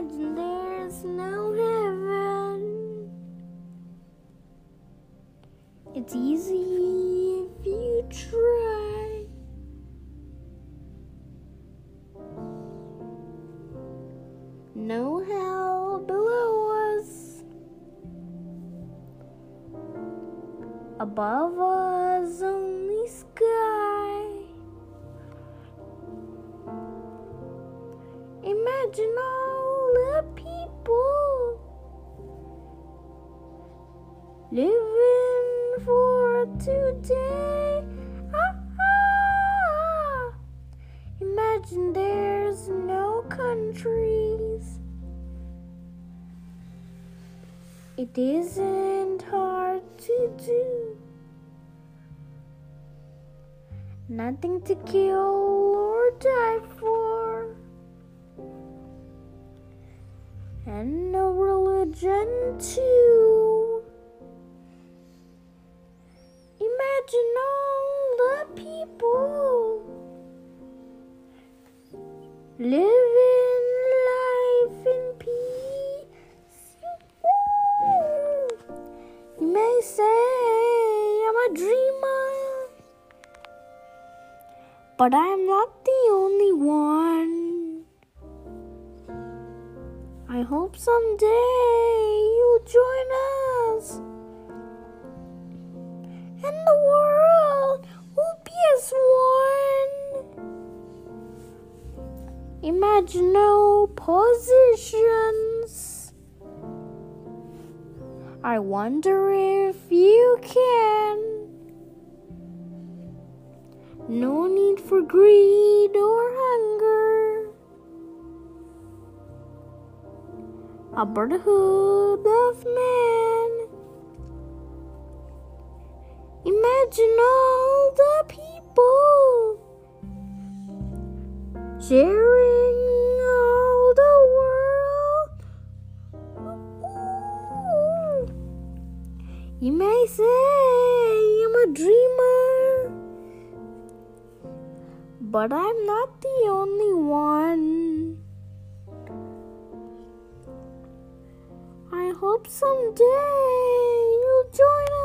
imagine there's no heaven. It's easy if you try. No hell below us. Above us, only sky. Imagine all the people living for today. Imagine there's no countries. It isn't hard to do. Nothing to kill or die for. And no religion too. Imagine all the people living life in peace. Ooh. You may say I'm a dreamer, but I'm not the hope someday you'll join us, and the world will be as one. Imagine no positions. I wonder if you can. No need for greed or hunger. A brotherhood of man. Imagine all the people sharing all the world. Ooh. You may say I'm a dreamer, but I'm not the only one. hope someday you'll join us.